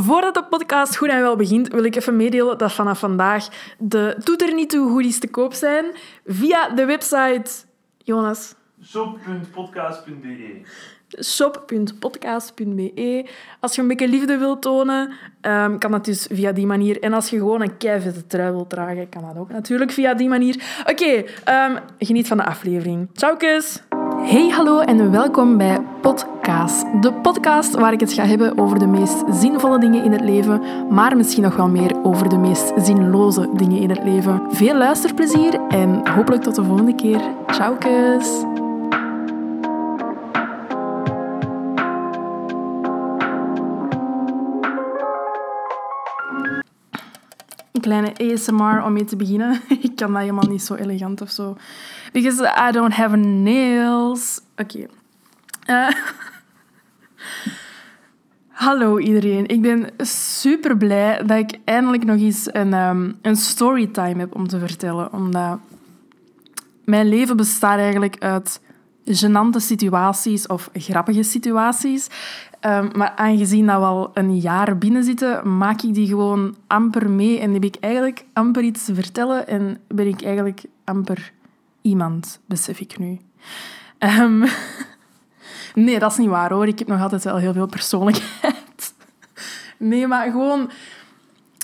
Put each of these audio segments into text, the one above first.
Voordat de podcast goed en wel begint, wil ik even meedelen dat vanaf vandaag de Doet er niet toe goedies te koop zijn via de website... Jonas? shop.podcast.be shop.podcast.be. Als je een beetje liefde wilt tonen, ehm, kan dat dus via die manier. En als je gewoon een keivette trui wilt dragen, kan dat ook natuurlijk via die manier. Oké, ehm, geniet van de aflevering. Ciao, kus! Hey, hallo en welkom bij Podcast. De podcast waar ik het ga hebben over de meest zinvolle dingen in het leven, maar misschien nog wel meer over de meest zinloze dingen in het leven. Veel luisterplezier en hopelijk tot de volgende keer. Ciao, kus! Een kleine ASMR om mee te beginnen. Ik kan dat helemaal niet zo elegant of zo. Because I don't have nails. Oké. Eh, hallo iedereen. Ik ben super blij dat ik eindelijk nog eens een, um, een storytime heb om te vertellen. Omdat mijn leven bestaat eigenlijk uit gênante situaties of grappige situaties. Um, maar aangezien dat we al een jaar binnen zitten, maak ik die gewoon amper mee en heb ik eigenlijk amper iets te vertellen en ben ik eigenlijk amper iemand, besef ik nu. Um, nee, dat is niet waar hoor. Ik heb nog altijd wel heel veel persoonlijkheid. Nee, maar gewoon...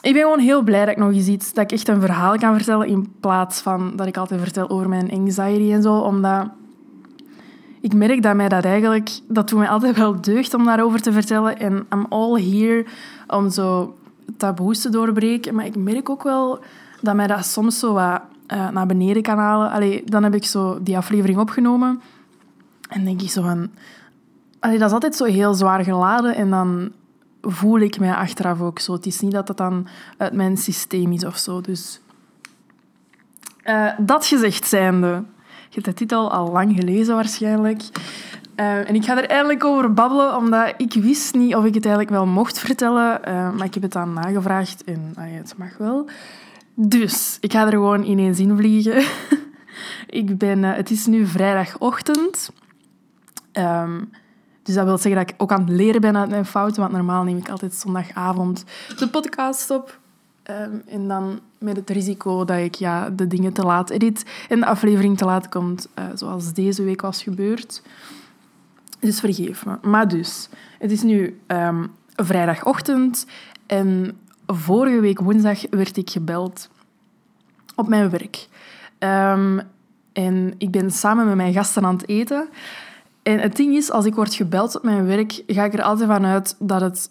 Ik ben gewoon heel blij dat ik nog eens iets... Dat ik echt een verhaal kan vertellen in plaats van dat ik altijd vertel over mijn anxiety en zo. Omdat ik merk dat mij dat eigenlijk... Dat doet mij altijd wel deugd om daarover te vertellen. En I'm all here om zo taboes te doorbreken. Maar ik merk ook wel dat mij dat soms zo wat uh, naar beneden kan halen. Allee, dan heb ik zo die aflevering opgenomen. En denk ik zo van... Dat is altijd zo heel zwaar geladen. En dan voel ik mij achteraf ook zo. Het is niet dat dat dan uit mijn systeem is of zo. Dus... Uh, dat gezegd zijnde... Je hebt de titel al lang gelezen waarschijnlijk. Uh, en ik ga er eindelijk over babbelen, omdat ik wist niet of ik het eigenlijk wel mocht vertellen. maar ik heb het dan nagevraagd en het mag wel. Dus, ik ga er gewoon ineens in vliegen. ik ben, het is nu vrijdagochtend. Um, dus dat wil zeggen dat ik ook aan het leren ben uit mijn fouten, want normaal neem ik altijd zondagavond de podcast op. Um, en dan met het risico dat ik ja, de dingen te laat edit en de aflevering te laat komt, uh, zoals deze week was gebeurd. Dus vergeef me. Maar dus, het is nu um, vrijdagochtend en vorige week woensdag werd ik gebeld op mijn werk. Um, en ik ben samen met mijn gasten aan het eten. En het ding is, als ik word gebeld op mijn werk, ga ik er altijd van uit dat het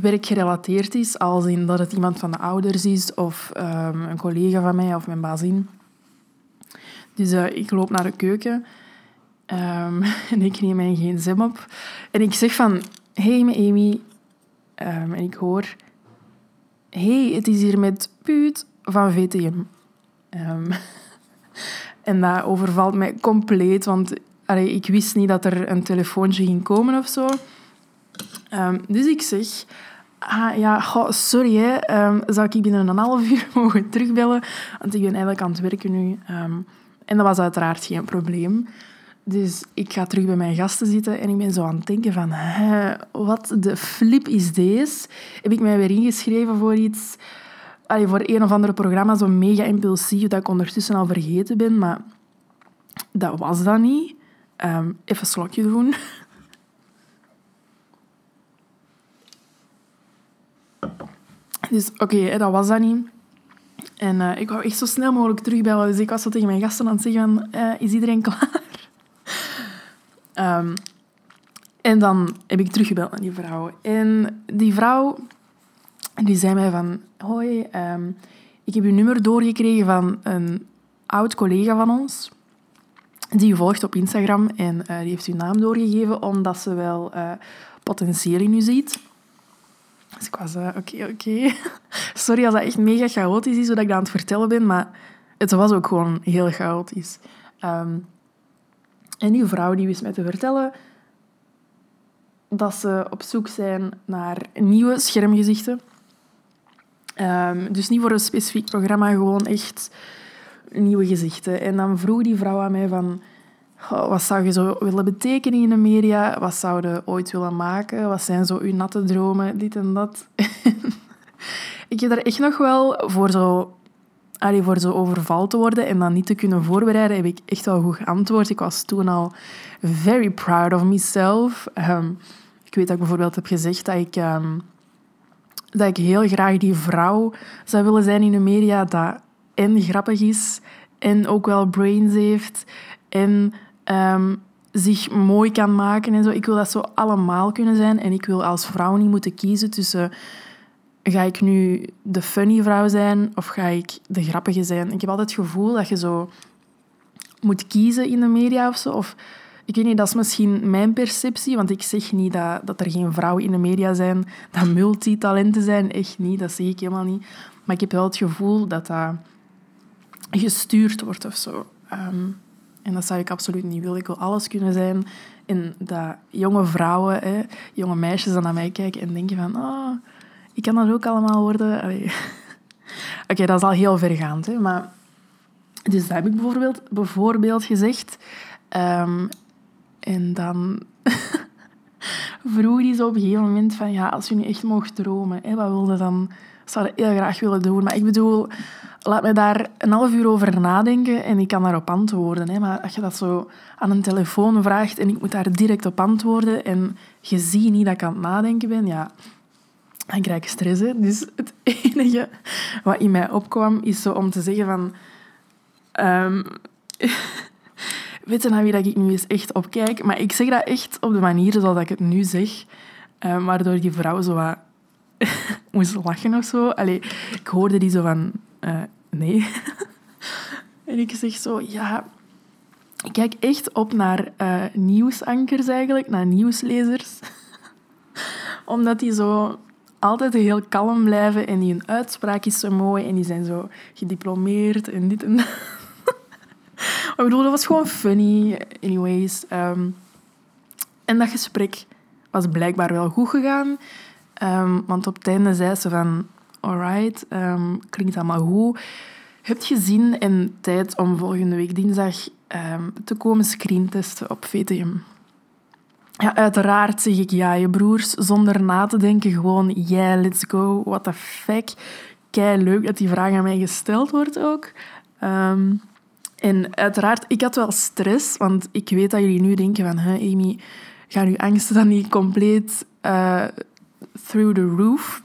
werkgerelateerd is. Als in dat het iemand van de ouders is, of um, een collega van mij, of mijn bazin. Dus uh, ik loop naar de keuken um, en ik neem mijn gsm op. En ik zeg van, hey, Amy. en ik hoor hey, het is hier met Puut van VTM. En dat overvalt mij compleet, want ik wist niet dat er een telefoontje ging komen of zo. Um, dus ik zeg, ah, ja, sorry, hè, um, zou ik binnen een half uur mogen terugbellen? Want ik ben eigenlijk aan het werken nu. en dat was uiteraard geen probleem. Dus ik ga terug bij mijn gasten zitten en ik ben zo aan het denken van... wat de flip is deze? Heb ik mij weer ingeschreven voor iets... Allee, voor een of andere programma, zo mega impulsief, dat ik ondertussen al vergeten ben. Maar dat was dat niet. Um, even een slokje doen. Dus oké, dat was dat niet. En uh, ik wou echt zo snel mogelijk terugbellen. Dus ik was zo tegen mijn gasten aan het zeggen uh, is iedereen klaar? Um, en dan heb ik teruggebeld naar die vrouw. En die vrouw die zei mij van... Hoi, um, ik heb uw nummer doorgekregen van een oud collega van ons. Die volgt op Instagram. En uh, die heeft uw naam doorgegeven omdat ze wel uh, potentieel in u ziet. Dus ik was... Oké, uh, oké. Okay. Sorry als dat echt mega chaotisch is, zodat ik aan het vertellen ben. Maar het was ook gewoon heel chaotisch. Um, en die vrouw die wist mij te vertellen dat ze op zoek zijn naar nieuwe schermgezichten. Um, dus niet voor een specifiek programma, gewoon echt nieuwe gezichten. En dan vroeg die vrouw aan mij van... wat zou je zo willen betekenen in de media? Wat zou je ooit willen maken? Wat zijn zo uw natte dromen? Dit en dat. ik heb er echt nog wel voor zo, allee, voor zo overval te worden en dan niet te kunnen voorbereiden, heb ik echt wel goed geantwoord. Ik was toen al very proud of myself. Ehm, ik weet dat ik bijvoorbeeld heb gezegd dat ik, ehm, dat ik heel graag die vrouw zou willen zijn in de media dat en grappig is en ook wel brains heeft en Ehm, zich mooi kan maken en zo. Ik wil dat zo allemaal kunnen zijn. En ik wil als vrouw niet moeten kiezen tussen... Ga ik nu de funny vrouw zijn of ga ik de grappige zijn? Ik heb altijd het gevoel dat je zo moet kiezen in de media of zo. Of, ik weet niet, dat is misschien mijn perceptie, want ik zeg niet dat, dat er geen vrouwen in de media zijn, dat multitalenten zijn. Echt niet, dat zeg ik helemaal niet. Maar ik heb wel het gevoel dat dat gestuurd wordt of zo. Ehm, en dat zou ik absoluut niet willen. Ik wil alles kunnen zijn. En dat jonge vrouwen, hè, jonge meisjes dan naar mij kijken en denken van... Oh, ik kan dat ook allemaal worden. Oké, dat is al heel vergaand. Hè, maar... Dus dat heb ik bijvoorbeeld, bijvoorbeeld gezegd. Um, en dan vroeg hij zo op een gegeven moment van... Ja, als je nu echt mocht dromen, hè, wat wilde dan... Zou je heel graag willen doen. Maar ik bedoel laat me daar een half uur over nadenken en ik kan daarop antwoorden. Hè. Maar als je dat zo aan een telefoon vraagt en ik moet daar direct op antwoorden en je ziet niet dat ik aan het nadenken ben, ja, dan krijg ik stress. Dus het enige wat in mij opkwam, is zo om te zeggen van... Um, weet je naar wie dat ik nu eens echt opkijk? Maar ik zeg dat echt op de manier zoals ik het nu zeg. Um, waardoor die vrouw zo wat moest lachen of zo. Allee, ik hoorde die zo van... Uh, nee. en ik zeg zo, ja... Ik kijk echt op naar uh, nieuwsankers eigenlijk, naar nieuwslezers. Omdat die zo altijd heel kalm blijven en die hun uitspraak is zo mooi en die zijn zo gediplomeerd en dit en dat. ik bedoel, dat was gewoon funny. Anyways. Um, en dat gesprek was blijkbaar wel goed gegaan. Um, want op het einde zei ze van... Alright, um, klinkt allemaal goed. Heb je zin en tijd om volgende week dinsdag um, te komen screentesten op VTM? Ja, uiteraard zeg ik ja, je broers, zonder na te denken, gewoon yeah, let's go, what the fuck. Kei leuk dat die vraag aan mij gesteld wordt ook. En uiteraard, ik had wel stress, want ik weet dat jullie nu denken van, Amy, gaan uw angsten dan niet compleet uh, through the roof?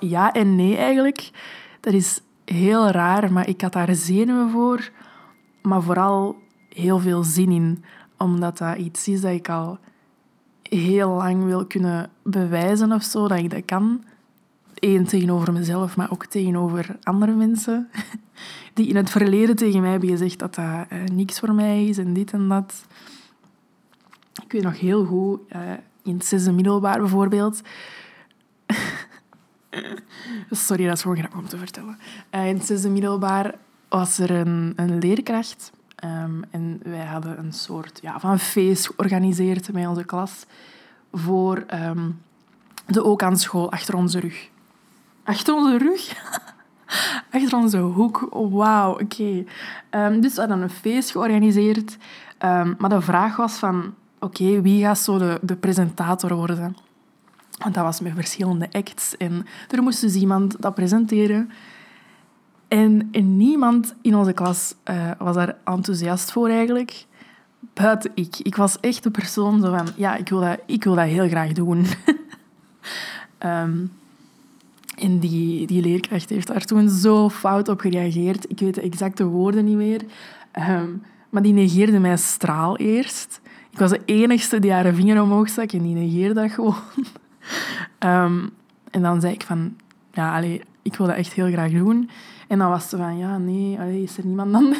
Ja en nee eigenlijk. Dat is heel raar, maar ik had daar zenuwen voor. Maar vooral heel veel zin in. Omdat dat iets is dat ik al heel lang wil kunnen bewijzen of zo, dat ik dat kan. Eén, tegenover mezelf, maar ook tegenover andere mensen. Die in het verleden tegen mij hebben gezegd dat dat uh, niks voor mij is en dit en dat. Ik weet nog heel goed, uh, in het zesde middelbaar bijvoorbeeld, Sorry, dat is gewoon grappig om te vertellen. Uh, in het zesde middelbaar was er een, een leerkracht. Um, en wij hadden een soort ja, van feest georganiseerd met onze klas voor um, de ook aan school achter onze rug. Achter onze rug? achter onze hoek. Wauw, oké. Um, dus we hadden een feest georganiseerd. maar de vraag was van... Oké, wie gaat zo de, de presentator worden? Want dat was met verschillende acts. En er moest dus iemand dat presenteren. En, niemand in onze klas uh, was daar enthousiast voor eigenlijk. Buiten ik. Ik was echt de persoon zo van... Ja, ik wil dat, ik wil dat heel graag doen. um, en die, die leerkracht heeft daar toen zo fout op gereageerd. Ik weet de exacte woorden niet meer. Um, maar die negeerde mij straal eerst. Ik was de enigste die haar vinger omhoog stak en die negeerde dat gewoon. Um, en dan zei ik van, ja, allee, ik wil dat echt heel graag doen. En dan was ze van, ja, nee, allee, is er niemand anders?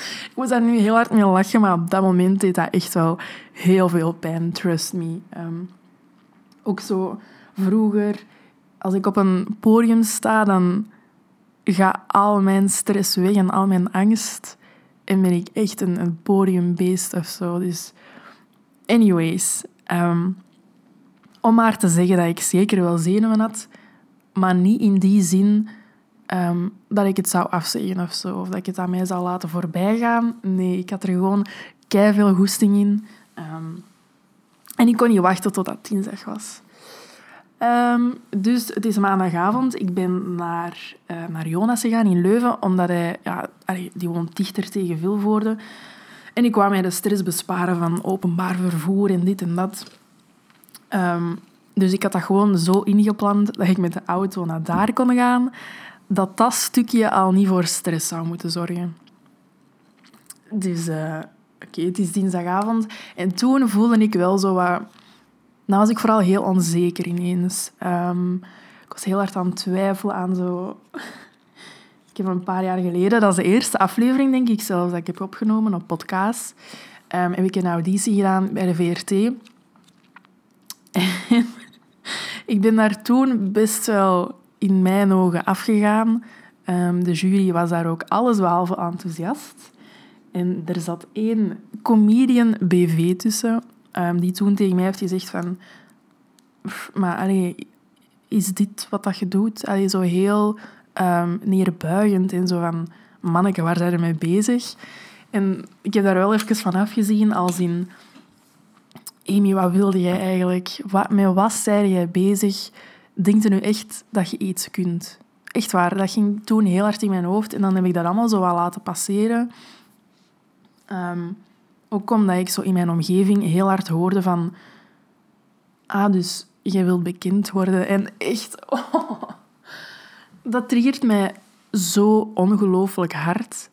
ik moest daar nu heel hard mee lachen, maar op dat moment deed dat echt wel heel veel pijn, trust me. Um, ook zo vroeger, als ik op een podium sta, dan gaat al mijn stress weg en al mijn angst. En ben ik echt een, podiumbeest of zo. Dus, anyways. Um, om maar te zeggen dat ik zeker wel zenuwen had, maar niet in die zin ehm, dat ik het zou afzeggen of zo. Of dat ik het aan mij zou laten voorbijgaan. Nee, ik had er gewoon kei veel goesting in. Ehm, en ik kon niet wachten tot dat dinsdag was. Ehm, dus het is maandagavond. Ik ben naar, uh, naar Jonas gegaan in Leuven, omdat hij... Ja, die woont dichter tegen Vilvoorde. En ik kwam mij de stress besparen van openbaar vervoer en dit en dat. Ehm, dus ik had dat gewoon zo ingepland dat ik met de auto naar daar kon gaan, dat dat stukje al niet voor stress zou moeten zorgen. Dus uh, oké, het is dinsdagavond. En toen voelde ik wel zo wat... Nou was ik vooral heel onzeker ineens. Um, ik was heel hard aan het twijfelen aan zo... Ik heb een paar jaar geleden, dat is de eerste aflevering, denk ik zelfs, dat ik heb opgenomen op podcast, um, heb ik een auditie gedaan bij de VRT. En ik ben daar toen best wel in mijn ogen afgegaan. Um, de jury was daar ook allesbehalve enthousiast. En er zat één comedian BV tussen, um, die toen tegen mij heeft gezegd van... Maar allee, is dit wat dat je doet? Allee, zo heel um, neerbuigend en zo van... Manneke, waar zijn je mee bezig? En ik heb daar wel even van afgezien, als in... Amy, wat wilde jij eigenlijk? Wat, met wat zei jij bezig? Denk je nu echt dat je iets kunt? Echt waar, dat ging toen heel hard in mijn hoofd. En dan heb ik dat allemaal zo wel laten passeren. Um, ook omdat ik zo in mijn omgeving heel hard hoorde van... Ah, dus jij wilt bekend worden. En echt... Oh, dat triggert mij zo ongelooflijk hard.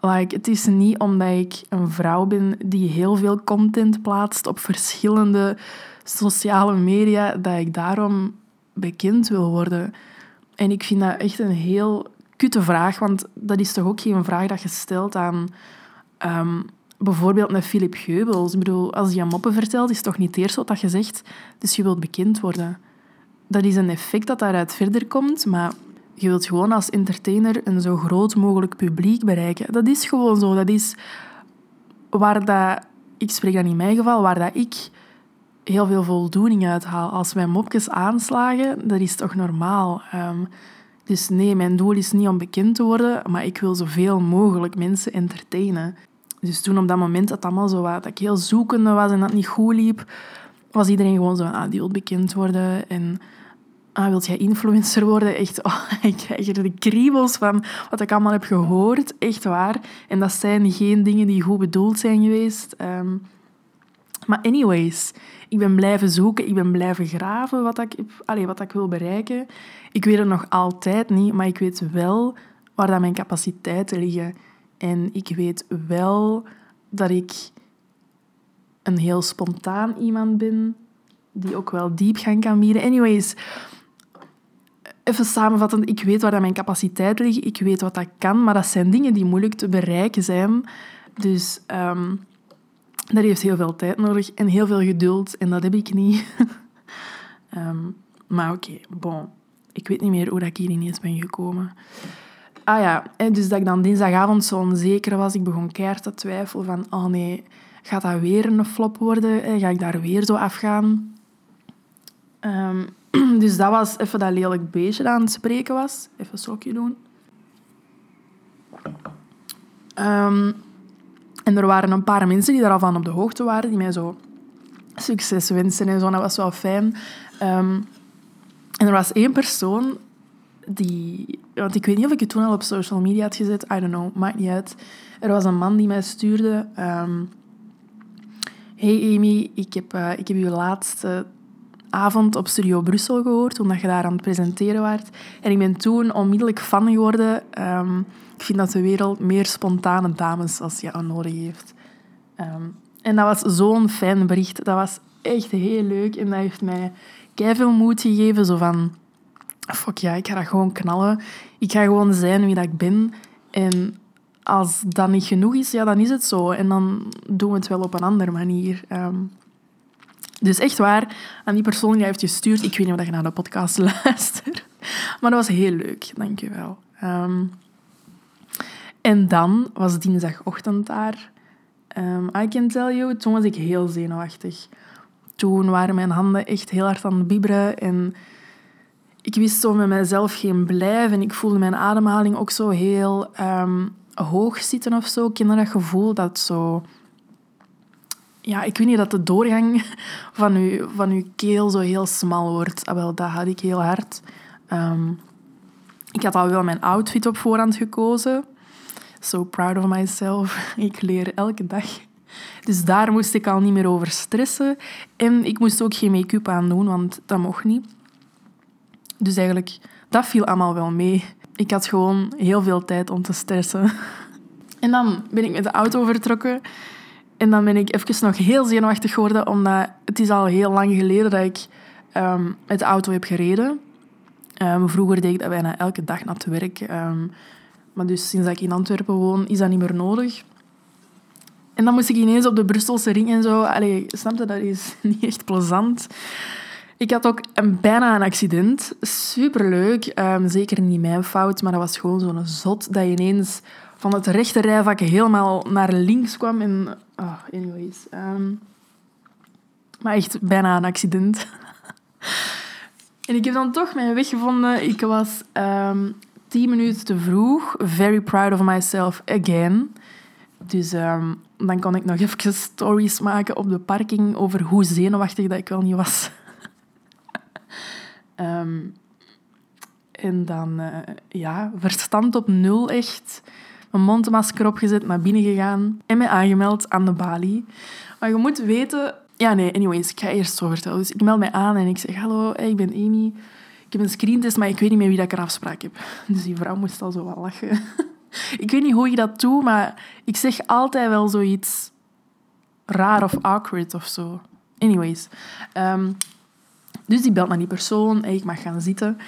Like, het is niet omdat ik een vrouw ben die heel veel content plaatst op verschillende sociale media, dat ik daarom bekend wil worden. En ik vind dat echt een heel kutte vraag, want dat is toch ook geen vraag dat je stelt aan um, bijvoorbeeld met Philip Geubels. Ik bedoel, als hij een moppen vertelt, is het toch niet eerst wat dat je zegt, dus je wilt bekend worden. Dat is een effect dat daaruit verder komt, maar je wilt gewoon als entertainer een zo groot mogelijk publiek bereiken. Dat is gewoon zo. Dat is waar dat, ik spreek dan in mijn geval, waar dat ik heel veel voldoening uithaal. Als mijn mopjes aanslagen, dat is toch normaal. Um, dus nee, mijn doel is niet om bekend te worden, maar ik wil zoveel mogelijk mensen entertainen. Dus toen op dat moment dat allemaal zo was, dat ik heel zoekende was en dat niet goed liep, was iedereen gewoon zo ah, die wil bekend worden en ah, jij influencer worden? Echt, oh, ik krijg er de kriebels van wat ik allemaal heb gehoord. Echt waar. En dat zijn geen dingen die goed bedoeld zijn geweest. Ehm, maar anyways, ik ben blijven zoeken, ik ben blijven graven wat ik, allez, wat ik wil bereiken. Ik weet het nog altijd niet, maar ik weet wel waar dat mijn capaciteiten liggen. En ik weet wel dat ik een heel spontaan iemand ben, die ook wel diepgang kan bieden. Anyways, even samenvattend, ik weet waar mijn capaciteiten liggen, ik weet wat dat kan, maar dat zijn dingen die moeilijk te bereiken zijn. Dus um, dat heeft heel veel tijd nodig en heel veel geduld, en dat heb ik niet. um, maar oké, bon. Ik weet niet meer hoe ik hier ineens ben gekomen. Ah ja, dus dat ik dan dinsdagavond zo onzeker was. Ik begon keihard te twijfelen van, oh nee, gaat dat weer een flop worden? Ga ik daar weer zo afgaan? Um, dus dat was even dat lelijk beestje dat aan het spreken was. Even een slokje doen. Um, en er waren een paar mensen die daar al van op de hoogte waren, die mij zo succes wensen en zo. Dat was wel fijn. Um, en er was één persoon die... Want ik weet niet of ik het toen al op social media had gezet. I don't know, maakt niet uit. Er was een man die mij stuurde... Um, hey Amy, ik heb, uh, ik heb je laatste avond op Studio Brussel gehoord, toen je daar aan het presenteren waart. En ik ben toen onmiddellijk fan geworden. Um, ik vind dat de wereld meer spontane dames als jou nodig heeft. Um, en dat was zo'n fijn bericht. Dat was echt heel leuk. En dat heeft mij veel moed gegeven. Zo van, fuck ja, ik ga dat gewoon knallen. Ik ga gewoon zijn wie dat ik ben. En als dat niet genoeg is, ja, dan is het zo. En dan doen we het wel op een andere manier. Um, dus echt waar, aan die persoon die heeft gestuurd. Ik weet niet of je naar de podcast luistert. Maar dat was heel leuk, dankjewel. Um, en dan was dinsdagochtend daar. Um, I can tell you, toen was ik heel zenuwachtig. Toen waren mijn handen echt heel hard aan het bibberen. En ik wist zo met mezelf geen blijf en ik voelde mijn ademhaling ook zo heel ehm, hoog zitten of zo. Ken dat gevoel dat zo... Ja, ik weet niet, dat de doorgang van je, van uw keel zo heel smal wordt. Ah, wel, dat had ik heel hard. Ehm, ik had al wel mijn outfit op voorhand gekozen. So proud of myself. Ik leer elke dag. Dus daar moest ik al niet meer over stressen. En ik moest ook geen make-up aan doen, want dat mocht niet. Dus eigenlijk, dat viel allemaal wel mee. Ik had gewoon heel veel tijd om te stressen. En dan ben ik met de auto vertrokken. En dan ben ik even nog heel zenuwachtig geworden, omdat het is al heel lang geleden dat ik um, met de auto heb gereden. Um, vroeger deed ik dat bijna elke dag naar het werk. Um, maar dus sinds ik in Antwerpen woon, is dat niet meer nodig. En dan moest ik ineens op de Brusselse ring en zo. Allee, snap je, dat is niet echt plezant. Ik had ook een, bijna een accident. Superleuk. Um, zeker niet mijn fout, maar dat was gewoon zo'n zot dat je ineens van het rechte rijvak helemaal naar links kwam. En, oh, anyways. Um, maar echt bijna een accident. en ik heb dan toch mijn weg gevonden. Ik was um, tien minuten te vroeg. Very proud of myself again. Dus dan kon ik nog even stories maken op de parking over hoe zenuwachtig dat ik wel niet was. Um, en dan, uh, ja, verstand op nul echt. Mijn mondmasker opgezet, naar binnen gegaan en mij aangemeld aan de balie. Maar je moet weten... Ja, nee, anyways, ik ga eerst zo vertellen. Dus ik meld mij aan en ik zeg, hallo, ik ben Amy. Ik heb een screentest, maar ik weet niet meer wie dat ik een afspraak heb. Dus die vrouw moest al zo wel lachen. ik weet niet hoe je dat doet, maar ik zeg altijd wel zoiets raar of awkward of zo. Anyways. Um, dus die belt naar die persoon. ik mag gaan zitten.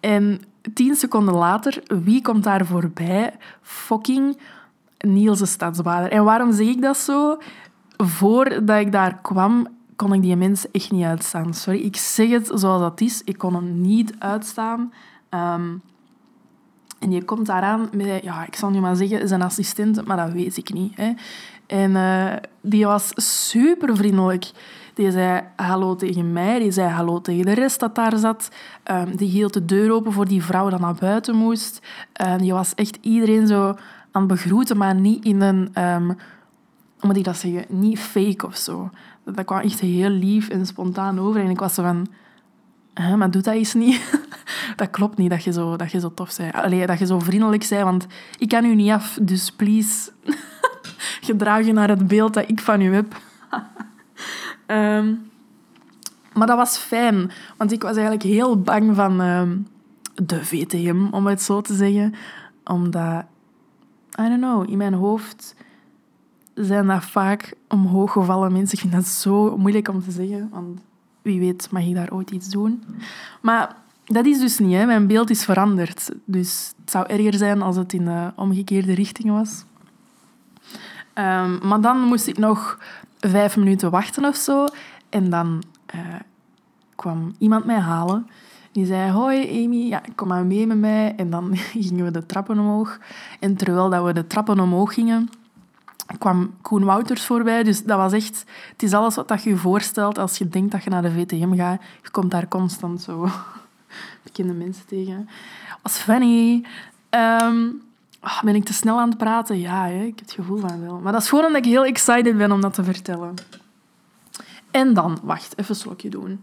En tien seconden later, wie komt daar voorbij? Fucking Niels de Stadsbader. En waarom zeg ik dat zo? Voordat ik daar kwam, kon ik die mensen echt niet uitstaan. Sorry, ik zeg het zoals dat is. Ik kon hem niet uitstaan. Um, en je komt daaraan met, ja, ik zal nu maar zeggen, zijn assistent, maar dat weet ik niet. Hè. En uh, die was super vriendelijk. Die zei hallo tegen mij, die zei hallo tegen de rest dat daar zat. Um, die hield de deur open voor die vrouw dat naar buiten moest. Um, die was echt iedereen zo aan het begroeten, maar niet in een... Um, hoe moet ik dat zeggen? Niet fake of zo. Dat kwam echt heel lief en spontaan over. En ik was van... Huh, maar doe dat eens niet. dat klopt niet dat je zo, dat je zo tof bent. Allee, dat je zo vriendelijk bent, want ik kan u niet af. Dus please, gedraag je naar het beeld dat ik van u heb. Um, maar dat was fijn, want ik was eigenlijk heel bang van um, de VTM, om het zo te zeggen. Omdat, I don't know, in mijn hoofd zijn dat vaak omhooggevallen mensen. Ik vind dat zo moeilijk om te zeggen, want wie weet mag ik daar ooit iets doen. Maar dat is dus niet. Hè. Mijn beeld is veranderd. Dus het zou erger zijn als het in de omgekeerde richting was. Um, maar dan moest ik nog vijf minuten wachten of zo. En dan uh, kwam iemand mij halen. Die zei, hoi Amy, ja, kom maar mee met mij. En dan gingen we de trappen omhoog. En terwijl dat we de trappen omhoog gingen, kwam Koen Wouters voorbij. Dus dat was echt... Het is alles wat je je voorstelt als je denkt dat je naar de VTM gaat. Je komt daar constant zo bekende mensen tegen. was funny. Um, oh, ben ik te snel aan het praten? Ja, hè? ik heb het gevoel van wel. Maar dat is gewoon omdat ik heel excited ben om dat te vertellen. En dan... Wacht, even een slokje doen.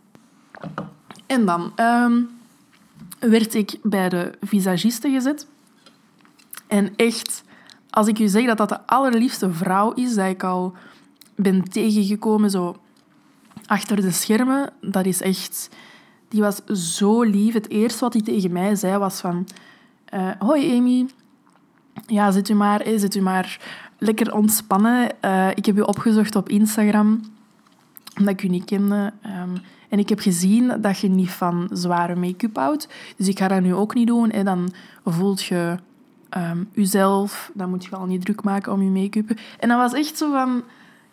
En dan um, werd ik bij de visagiste gezet. En echt als ik u zeg dat dat de allerliefste vrouw is dat ik al ben tegengekomen zo achter de schermen, dat is echt... Die was zo lief. Het eerste wat hij tegen mij zei was van... Uh, Hoi Amy. Ja, zit u maar, zit u maar lekker ontspannen. Uh, ik heb u opgezocht op Instagram, omdat ik u niet kende. Um, en ik heb gezien dat je niet van zware make-up houdt. Dus ik ga dat nu ook niet doen. En dan voelt je um, uzelf. Dan moet je al niet druk maken om je make-up. En dat was echt zo van...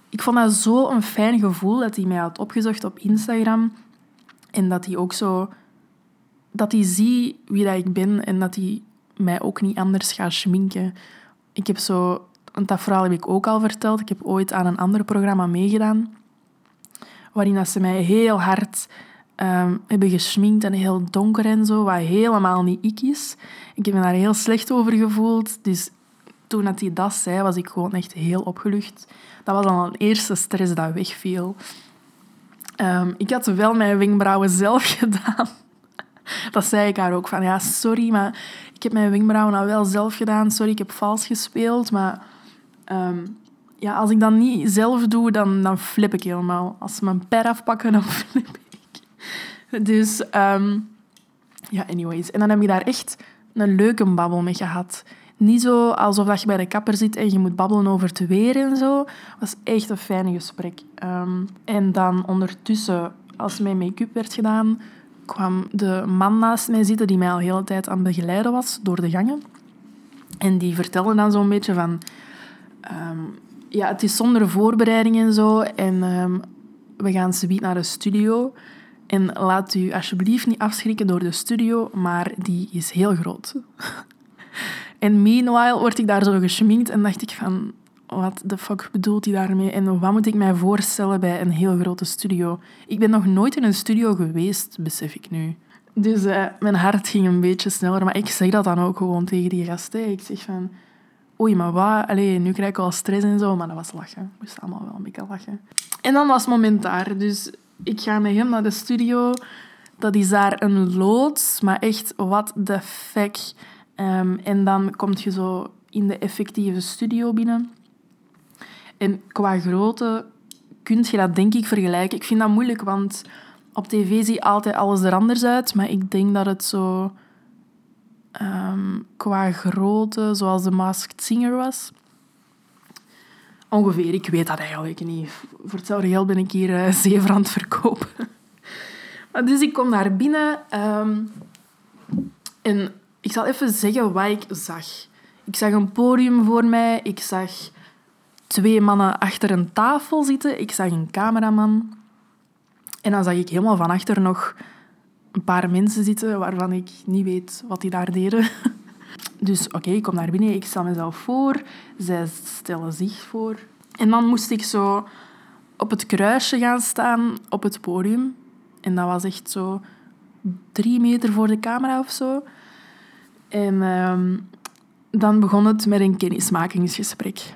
Ik vond dat zo een fijn gevoel dat hij mij had opgezocht op Instagram. En dat hij ook zo... Dat hij ziet wie dat ik ben en dat hij mij ook niet anders gaat schminken. Ik heb zo... Dat verhaal heb ik ook al verteld. Ik heb ooit aan een ander programma meegedaan. Waarin dat ze mij heel hard um, hebben geschminkt en heel donker en zo, wat helemaal niet ik is. Ik heb me daar heel slecht over gevoeld. Dus toen dat hij dat zei, was ik gewoon echt heel opgelucht. Dat was al een eerste stress dat wegviel. Um, ik had wel mijn wenkbrauwen zelf gedaan. Dat zei ik haar ook van, ja, sorry, maar ik heb mijn wenkbrauwen al wel zelf gedaan. Sorry, ik heb vals gespeeld, maar um, ja, als ik dat niet zelf doe, dan, dan flip ik helemaal. Als ze mijn per afpakken, dan flip ik. Dus, um, ja, anyways. En dan heb je daar echt een leuke babbel mee gehad. Niet zo alsof dat je bij de kapper zit en je moet babbelen over het weer en zo. Was echt een fijn gesprek. Um, en dan ondertussen, als mijn make-up werd gedaan, kwam de man naast mij zitten die mij al de hele tijd aan het begeleiden was door de gangen. En die vertelde dan zo'n beetje van... Um, ja, het is zonder voorbereiding en zo. En um, we gaan subiet naar de studio. En laat u alsjeblieft niet afschrikken door de studio, maar die is heel groot. en meanwhile word ik daar zo geschminkt en dacht ik van... Wat de fuck bedoelt hij daarmee? En wat moet ik mij voorstellen bij een heel grote studio? Ik ben nog nooit in een studio geweest, besef ik nu. Dus uh, mijn hart ging een beetje sneller. Maar ik zeg dat dan ook gewoon tegen die gasten. Ik zeg van oei, maar wat? Nu krijg ik al stress en zo, maar dat was lachen. Ik moest allemaal wel een beetje lachen. En dan was het moment daar. Dus ik ga met hem naar de studio. Dat is daar een loods, maar echt, wat de fuck. Um, en dan kom je zo in de effectieve studio binnen. En qua grootte kun je dat denk ik vergelijken. Ik vind dat moeilijk, want op tv zie altijd alles er anders uit. Maar ik denk dat het zo um, qua grootte, zoals de Masked Singer was. Ongeveer, ik weet dat eigenlijk niet. Voor hetzelfde geld ben ik hier uh, zeven aan het verkopen. dus ik kom daar binnen um, en ik zal even zeggen wat ik zag. Ik zag een podium voor mij, ik zag twee mannen achter een tafel zitten, ik zag een cameraman. En dan zag ik helemaal van achter nog een paar mensen zitten waarvan ik niet weet wat die daar deden. Dus oké, ik kom naar binnen, ik stel mezelf voor, zij stellen zich voor. En dan moest ik zo op het kruisje gaan staan op het podium. En dat was echt zo drie meter voor de camera of zo. En ehm, dan begon het met een kennismakingsgesprek.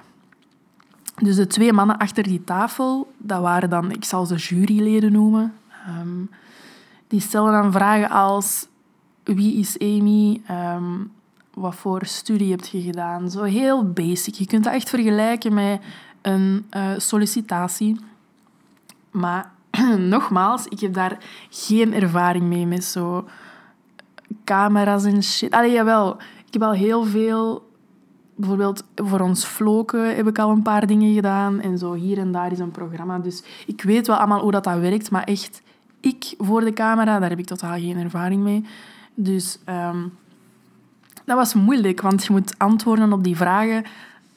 Dus de twee mannen achter die tafel, dat waren dan, ik zal ze juryleden noemen. Ehm, die stellen dan vragen als wie is Amy, um, wat voor studie heb je gedaan. Zo heel basic. Je kunt dat echt vergelijken met een uh, sollicitatie. Maar nogmaals, ik heb daar geen ervaring mee met zo camera's en shit. Allee, jawel. Ik heb al heel veel... Bijvoorbeeld voor ons floken heb ik al een paar dingen gedaan. En zo hier en daar is een programma. Dus ik weet wel allemaal hoe dat, dat werkt. Maar echt ik voor de camera, daar heb ik totaal geen ervaring mee. Dus um, dat was moeilijk, want je moet antwoorden op die vragen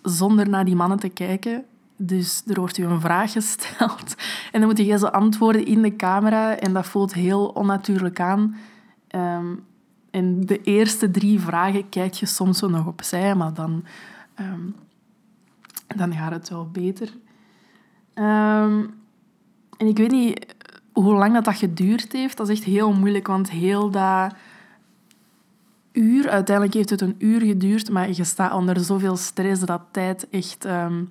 zonder naar die mannen te kijken. Dus er wordt u een vraag gesteld en dan moet je zo antwoorden in de camera en dat voelt heel onnatuurlijk aan. Um, en de eerste drie vragen kijk je soms zo nog opzij, maar dan, um, dan gaat het wel beter. Um, en ik weet niet, hoe lang dat, dat geduurd heeft, dat is echt heel moeilijk. Want heel dat uur, uiteindelijk heeft het een uur geduurd, maar je staat onder zoveel stress dat tijd echt um,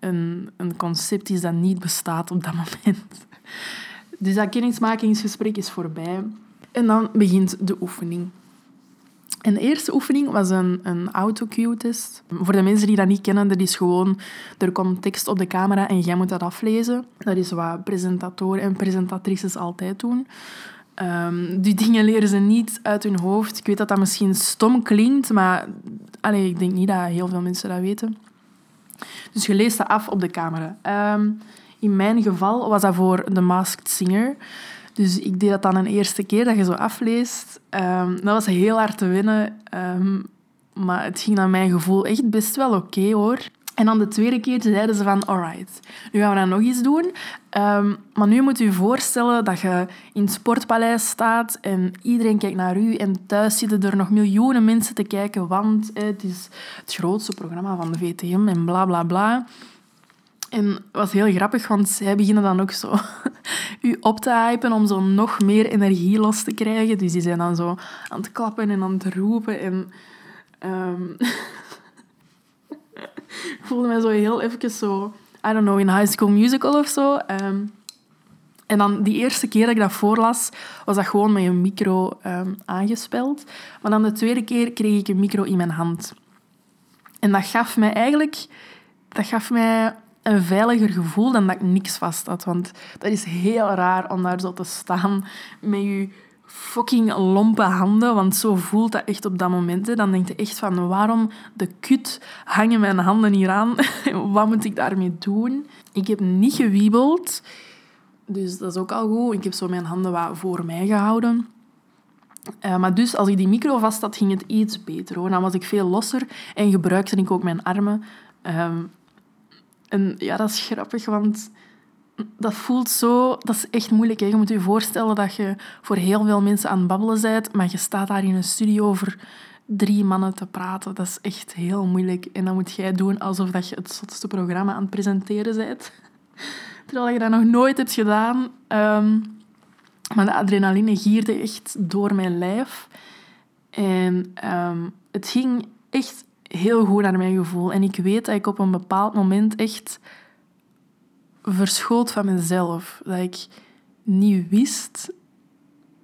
een, een concept is dat niet bestaat op dat moment. Dus dat kennismakingsgesprek is voorbij. En dan begint de oefening. En de eerste oefening was een, een autocue-test. Voor de mensen die dat niet kennen, dat is gewoon... Er komt tekst op de camera en jij moet dat aflezen. Dat is wat presentatoren en presentatrices altijd doen. Um, die dingen leren ze niet uit hun hoofd. Ik weet dat dat misschien stom klinkt, maar ik denk niet dat heel veel mensen dat weten. Dus je leest dat af op de camera. Um, in mijn geval was dat voor The Masked Singer. Dus ik deed dat dan een eerste keer, dat je zo afleest. Um, dat was heel hard te winnen. Um, maar het ging naar mijn gevoel echt best wel oké, hoor. En dan de tweede keer zeiden ze van, alright, nu gaan we dan nog iets doen. Um, maar nu moet je je voorstellen dat je in het Sportpaleis staat en iedereen kijkt naar u. En thuis zitten er nog miljoenen mensen te kijken, want het is het grootste programma van de VTM en bla bla bla. En was heel grappig, want zij beginnen dan ook zo u op te hypen om zo nog meer energie los te krijgen. Dus die zijn dan zo aan het klappen en aan het roepen. En ehm, ik voelde mij zo heel even zo, I don't know, in High School Musical of zo. Ehm, en dan die eerste keer dat ik dat voorlas, was dat gewoon met een micro um, aangespeld. Maar dan de tweede keer kreeg ik een micro in mijn hand. En dat gaf mij eigenlijk... Dat gaf mij een veiliger gevoel dan dat ik niks vast had. Want dat is heel raar om daar zo te staan met je fucking lompe handen. Want zo voelt dat echt op dat moment. Dan denk je echt van, waarom de kut hangen mijn handen hier aan? Wat moet ik daarmee doen? Ik heb niet gewiebeld. Dus dat is ook al goed. Ik heb zo mijn handen wat voor mij gehouden. Uh, maar dus als ik die micro vast had, ging het iets beter. Hoor. Dan was ik veel losser en gebruikte ik ook mijn armen. Um, en ja, dat is grappig, want dat voelt zo... Dat is echt moeilijk. Je moet je voorstellen dat je voor heel veel mensen aan het babbelen bent, maar je staat daar in een studio over drie mannen te praten. Dat is echt heel moeilijk. En dan moet jij doen alsof dat je het zotste programma aan het presenteren bent. Terwijl je dat nog nooit hebt gedaan. Um, maar de adrenaline gierde echt door mijn lijf. En um, het ging echt heel goed naar mijn gevoel. En ik weet dat ik op een bepaald moment echt verschoot van mezelf. Dat ik niet wist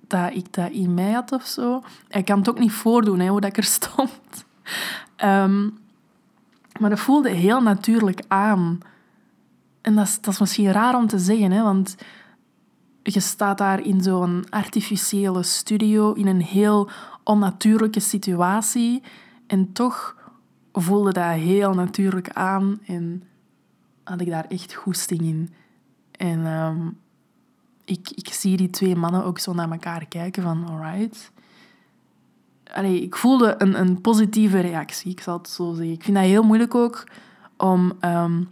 dat ik dat in mij had of zo. Ik kan het ook niet voordoen, hè, hoe dat ik er stond. Um, maar dat voelde heel natuurlijk aan. En dat is, dat is misschien raar om te zeggen, hè, want je staat daar in zo'n artificiële studio, in een heel onnatuurlijke situatie. En toch voelde dat heel natuurlijk aan en had ik daar echt goesting in. En ehm, ik, ik zie die twee mannen ook zo naar elkaar kijken van alright. Allee, ik voelde een, een positieve reactie, ik zal het zo zeggen. Ik vind dat heel moeilijk ook om, um,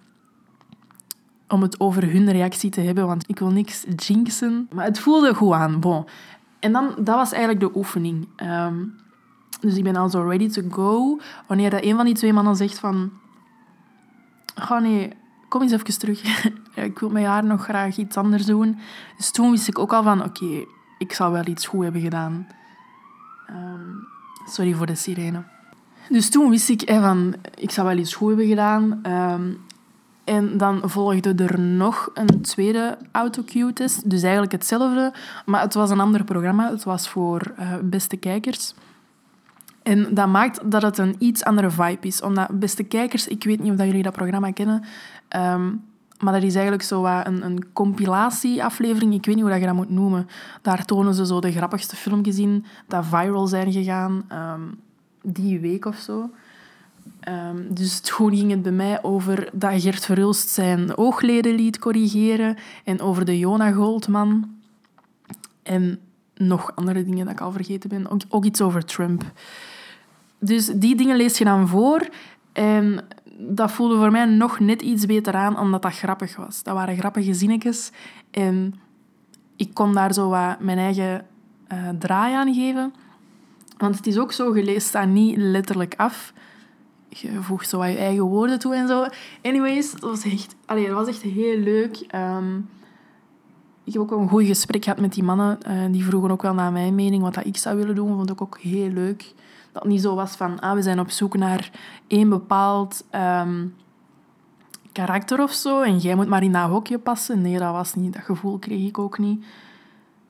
om het over hun reactie te hebben, want ik wil niks jinxen. Maar het voelde goed aan. Bon. En dan, dat was eigenlijk de oefening. Um, dus ik ben al zo ready to go. Wanneer dat een van die twee mannen zegt van... Ga nee, kom eens even terug. ik wil met haar nog graag iets anders doen. Dus toen wist ik ook al van... Oké, ik zal wel iets goed hebben gedaan. Ehm, sorry voor de sirene. Dus toen wist ik van... Ik zal wel iets goed hebben gedaan. Ehm, en dan volgde er nog een tweede autocue-test. Dus eigenlijk hetzelfde, maar het was een ander programma. Het was voor uh, beste kijkers. En dat maakt dat het een iets andere vibe is. Omdat, beste kijkers, ik weet niet of jullie dat programma kennen, ehm, maar dat is eigenlijk zo een, een compilatieaflevering. Ik weet niet hoe je dat moet noemen. Daar tonen ze zo de grappigste filmpjes in dat viral zijn gegaan ehm, die week of zo. Um, dus toen ging het bij mij over dat Gert Verhulst zijn oogleden liet corrigeren en over de Jona Goldman. En nog andere dingen dat ik al vergeten ben. Ook, ook iets over Trump. Dus die dingen lees je dan voor. En dat voelde voor mij nog net iets beter aan, omdat dat grappig was. Dat waren grappige zinnetjes. En ik kon daar zo wat mijn eigen uh, draai aan geven. Want het is ook zo, je leest dat niet letterlijk af. Je voegt zo wat je eigen woorden toe en zo. Anyways, dat was echt, allee, was echt heel leuk. Um, ik heb ook een goed gesprek gehad met die mannen. Uh, die vroegen ook wel naar mijn mening, wat dat ik zou willen doen. Vond ik ook heel leuk. Dat het niet zo was van, ah, we zijn op zoek naar één bepaald um, karakter of zo. En jij moet maar in dat hokje passen. Nee, dat was niet. Dat gevoel kreeg ik ook niet.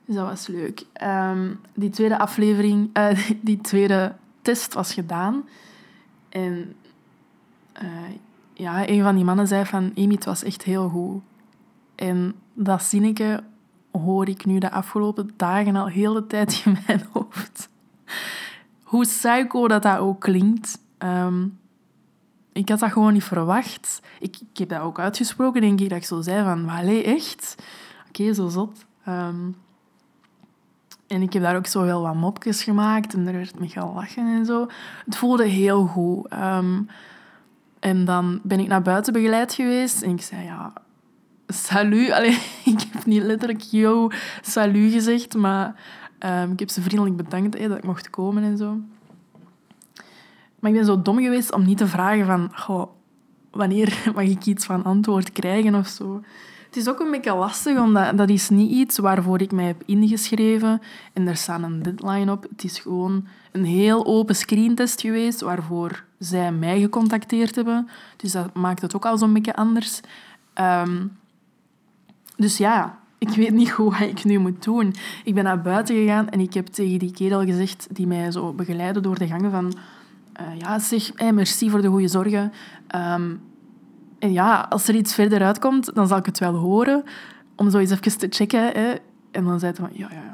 Dus dat was leuk. Um, die tweede aflevering, uh, die tweede test was gedaan. En uh, ja, een van die mannen zei van, Amy, het was echt heel goed. En dat zinnetje hoor ik nu de afgelopen dagen al heel de tijd in mijn hoofd. Hoe psycho dat dat ook klinkt. Ehm, ik had dat gewoon niet verwacht. Ik, ik, heb dat ook uitgesproken, denk ik, dat ik zo zei van... Allee, echt? Oké, zo zot. Ehm, en ik heb daar ook zo wel wat mopjes gemaakt en er werd me lachen en zo. Het voelde heel goed. Ehm, en dan ben ik naar buiten begeleid geweest en ik zei, ja, salut. Allee, ik heb niet letterlijk yo, salut gezegd, maar um, ik heb ze vriendelijk bedankt dat ik mocht komen en zo. Maar ik ben zo dom geweest om niet te vragen van... Goh, wanneer mag ik iets van antwoord krijgen of zo. Het is ook een beetje lastig, omdat dat is niet iets waarvoor ik mij heb ingeschreven en er staat een deadline op. Het is gewoon een heel open screentest geweest waarvoor zij mij gecontacteerd hebben. Dus dat maakt het ook al zo'n beetje anders. Ehm, dus ja, ik weet niet goed wat ik nu moet doen. Ik ben naar buiten gegaan en ik heb tegen die kerel gezegd die mij zo begeleidde door de gangen van... Uh, ja, zeg, merci voor de goede zorgen. Um, en ja, als er iets verder uitkomt, dan zal ik het wel horen. Om zo eens even te checken. Hè. En dan zei hij van, ja, ja,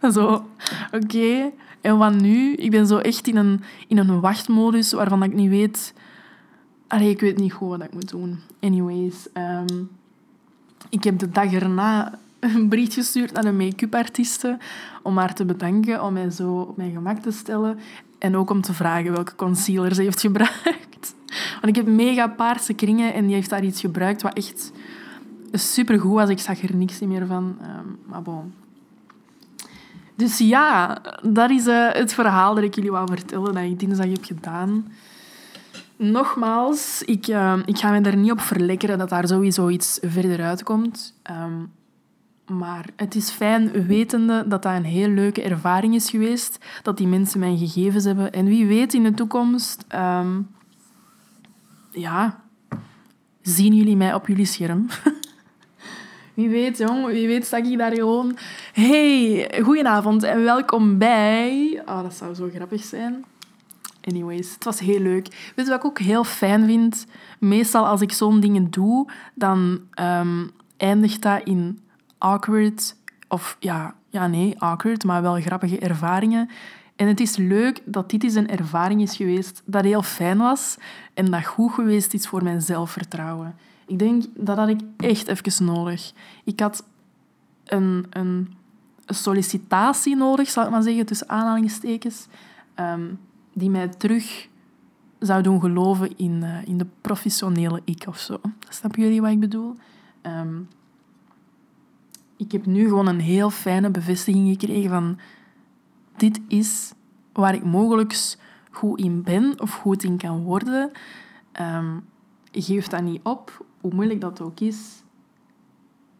ja. zo, oké. En wat nu? Ik ben zo echt in een, in een wachtmodus waarvan ik niet weet... Allee, ik weet niet goed wat ik moet doen. Anyways, um, ik heb de dag erna een brief gestuurd naar de make-up artiste om haar te bedanken, om mij zo op mijn gemak te stellen. En ook om te vragen welke concealer ze heeft gebruikt. Want ik heb mega paarse kringen en die heeft daar iets gebruikt wat echt supergoed was. Ik zag er niks meer van. Um, maar bon. Dus ja, dat is uh, het verhaal dat ik jullie wou vertellen dat ik dinsdag heb gedaan. Nogmaals, ik, uh, ik ga me daar niet op verlekkeren dat daar sowieso iets verder uitkomt. Um, maar het is fijn wetende dat dat een heel leuke ervaring is geweest. Dat die mensen mijn gegevens hebben. En wie weet in de toekomst... Um, ja, zien jullie mij op jullie scherm? Wie weet, jong, wie weet sta ik daar gewoon... Hey, goedenavond en welkom bij... Oh, dat zou zo grappig zijn. Anyways, het was heel leuk. Weet je wat ik ook heel fijn vind? Meestal als ik zo'n dingen doe, dan um, eindigt dat in awkward... Of ja, ja, nee, awkward, maar wel grappige ervaringen. En het is leuk dat dit eens een ervaring is geweest dat heel fijn was en dat goed geweest is voor mijn zelfvertrouwen. Ik denk dat had ik echt even nodig. Ik had een, een sollicitatie nodig, zal ik maar zeggen, tussen aanhalingstekens, um, die mij terug zou doen geloven in, uh, in de professionele ik of zo. Snappen jullie wat ik bedoel? Um, ik heb nu gewoon een heel fijne bevestiging gekregen van dit is waar ik mogelijk goed in ben of goed in kan worden. Um, geef dat niet op, hoe moeilijk dat ook is.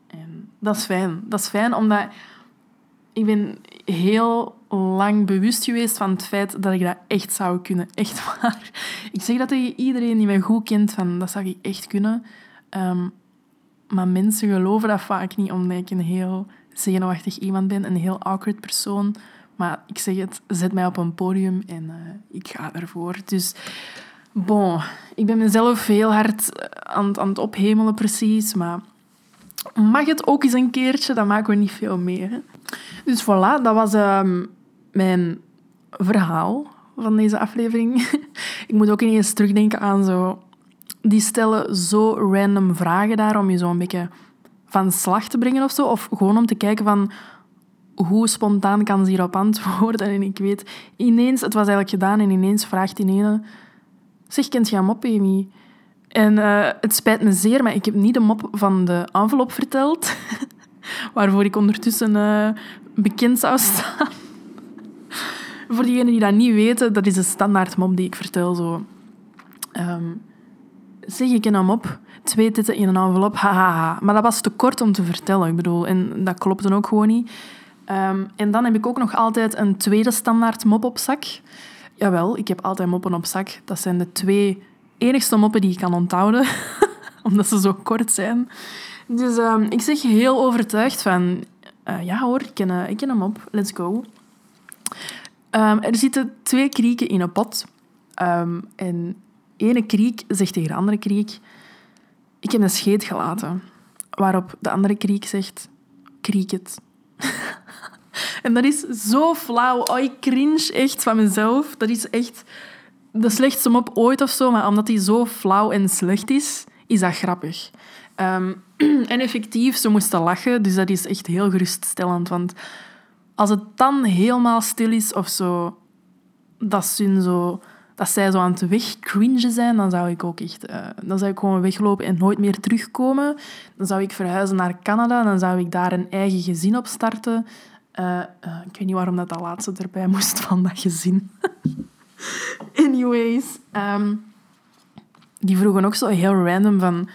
En dat is fijn. Dat is fijn omdat ik ben heel lang bewust geweest van het feit dat ik dat echt zou kunnen. Echt waar. Ik zeg dat tegen iedereen die mij goed kent, van dat zou ik echt kunnen. Um, maar mensen geloven dat vaak niet, omdat ik een heel zenuwachtig iemand ben, een heel awkward persoon. Maar ik zeg het, zet mij op een podium en uh, ik ga ervoor. Dus bon, ik ben mezelf heel hard aan, aan het ophemelen precies, maar mag het ook eens een keertje, dan maken we niet veel mee. Dus voilà, dat was uh, mijn verhaal van deze aflevering. ik moet ook ineens terugdenken aan zo... Die stellen zo random vragen daar om je zo een beetje van slag te brengen of zo. Of gewoon om te kijken van hoe spontaan kan ze hierop antwoorden? En ik weet, ineens, het was eigenlijk gedaan en ineens vraagt die ene... Zeg, kent je een mop, Amy? En uh, het spijt me zeer, maar ik heb niet de mop van de envelop verteld. waarvoor ik ondertussen uh, bekend zou staan. Voor diegenen die dat niet weten, dat is de standaard mop die ik vertel. Zo. Um, zeg, ik een mop. Twee titten in een envelop, hahaha. Maar dat was te kort om te vertellen. Ik bedoel, en dat klopte ook gewoon niet. Um, en dan heb ik ook nog altijd een tweede standaard mop op zak. Jawel, ik heb altijd moppen op zak. Dat zijn de twee enigste moppen die ik kan onthouden, omdat ze zo kort zijn. Dus um, ik zeg heel overtuigd van... Uh, ja hoor, ik ken, ik ken hem op. Let's go. Um, er zitten twee krieken in een pot. en ene kriek zegt tegen de andere kriek... Ik heb een scheet gelaten. Waarop de andere kriek zegt... Kriek het. En dat is zo flauw. Oh, ik cringe echt van mezelf. Dat is echt de slechtste mop ooit of zo. Maar omdat die zo flauw en slecht is, is dat grappig. Um, en effectief, ze moesten lachen. Dus dat is echt heel geruststellend. Want als het dan helemaal stil is of zo... Dat zo dat zij zo aan het wegcringen zijn, dan zou ik ook echt... Uh, dan zou ik gewoon weglopen en nooit meer terugkomen. Dan zou ik verhuizen naar Canada. Dan zou ik daar een eigen gezin op starten. Uh, uh, ik weet niet waarom dat, dat laatste erbij moest van dat gezin. Anyways. Um, die vroegen ook zo heel random van...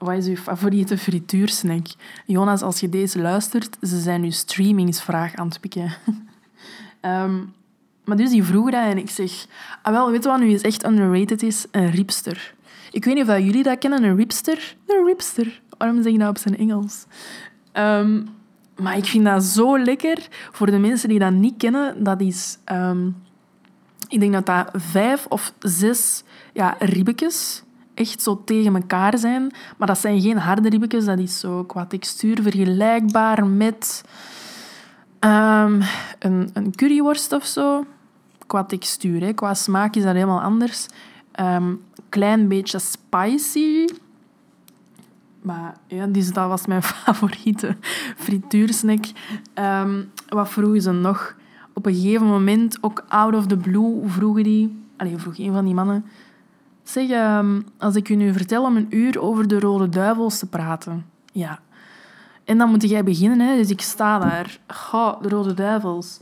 Wat is uw favoriete frituursnack? Jonas, als je deze luistert, ze zijn uw streamingsvraag aan het pikken. Ehm, maar dus die vroegen dat en ik zeg... Ah, wel, weet je wat nu is echt underrated is? Een ripster. Ik weet niet of jullie dat kennen, een ripster. Een ripster. Waarom zeg je dat op zijn Engels? Ehm, maar ik vind dat zo lekker. Voor de mensen die dat niet kennen, dat is... Ehm, ik denk dat dat vijf of zes ja, echt zo tegen elkaar zijn. Maar dat zijn geen harde ribbetjes. Dat is zo qua textuur vergelijkbaar met um, een, een curryworst of zo. Qua textuur. Hè. Qua smaak is dat helemaal anders. Um, klein beetje spicy. Maar ja, dus dat was mijn favoriete frituursnack. Um, wat vroegen ze nog? Op een gegeven moment, ook out of the blue, vroegen die... Allee, vroeg een van die mannen... Zeg, um, als ik u nu vertel om een uur over de Rode Duivels te praten. Ja. En dan moet jij beginnen, hè. Dus ik sta daar. Goh, de Rode Duivels.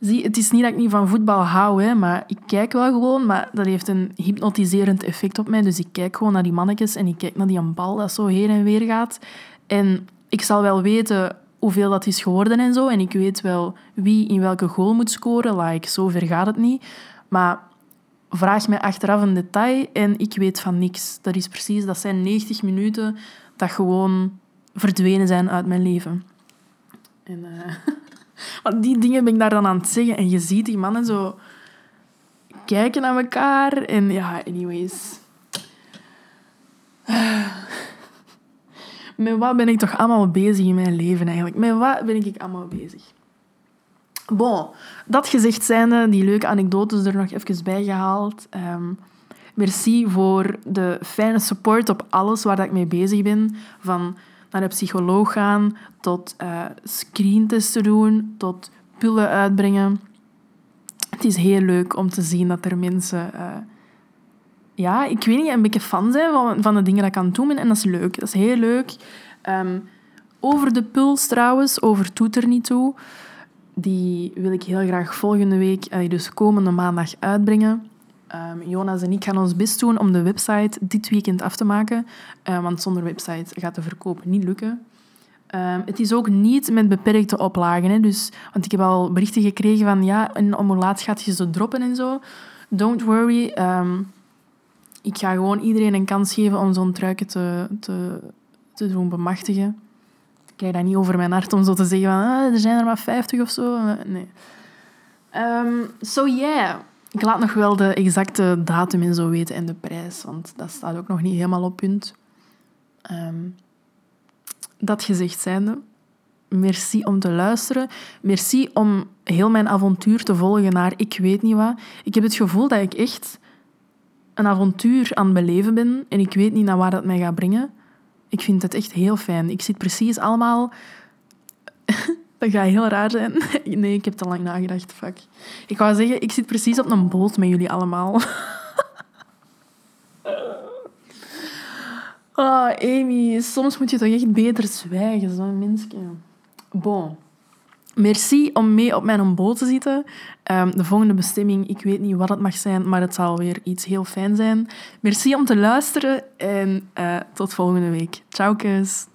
Zie, het is niet dat ik niet van voetbal hou, hè, maar ik kijk wel gewoon. Maar dat heeft een hypnotiserend effect op mij. Dus ik kijk gewoon naar die mannetjes en ik kijk naar die bal dat zo heen en weer gaat. En ik zal wel weten hoeveel dat is geworden en zo. En ik weet wel wie in welke goal moet scoren. Like, zo ver gaat het niet. Maar vraag mij achteraf een detail en ik weet van niks. Dat is precies, dat zijn 90 minuten dat gewoon verdwenen zijn uit mijn leven. En... Want die dingen ben ik daar dan aan het zeggen. En je ziet die mannen zo kijken naar elkaar. En ja, anyways. Met wat ben ik toch allemaal bezig in mijn leven eigenlijk? Met wat ben ik allemaal bezig? Bon, dat gezegd zijnde, die leuke anekdotes er nog even bij gehaald. Um, merci voor de fijne support op alles waar dat ik mee bezig ben. Van naar de psycholoog gaan, tot uh, screentesten doen, tot pullen uitbrengen. Het is heel leuk om te zien dat er mensen... Uh, ja, ik weet niet, een beetje fan zijn van, van de dingen dat ik aan het doen ben. En dat is leuk. Dat is heel leuk. Um, over de puls trouwens, over Toet er niet toe. Die wil ik heel graag volgende week, dus komende maandag, uitbrengen. Um, Jonas en ik gaan ons best doen om de website dit weekend af te maken. Uh, want zonder website gaat de verkoop niet lukken. Um, het is ook niet met beperkte oplagen. Hè, dus, want ik heb al berichten gekregen van ja, en om hoe laat gaat je ze droppen en zo. Don't worry. Um, ik ga gewoon iedereen een kans geven om zo'n truiken te, te, te doen bemachtigen. Krijg dat niet over mijn hart om zo te zeggen van ah, er zijn er maar 50 of zo. Nee. so yeah. Ik laat nog wel de exacte datum en zo weten en de prijs, want dat staat ook nog niet helemaal op punt. Um, dat gezegd zijnde, merci om te luisteren. Merci om heel mijn avontuur te volgen naar ik weet niet wat. Ik heb het gevoel dat ik echt een avontuur aan het beleven ben en ik weet niet naar waar dat mij gaat brengen. Ik vind het echt heel fijn. Ik zit precies allemaal dat gaat heel raar zijn. Nee, ik heb te lang nagedacht. Fuck. Ik wou zeggen, ik zit precies op een boot met jullie allemaal. Oh, Amy, soms moet je toch echt beter zwijgen, zo'n mensje. Bon. Merci om mee op mijn boot te zitten. Um, de volgende bestemming, ik weet niet wat het mag zijn, maar het zal weer iets heel fijn zijn. Merci om te luisteren en uh, tot volgende week. Ciao, kus.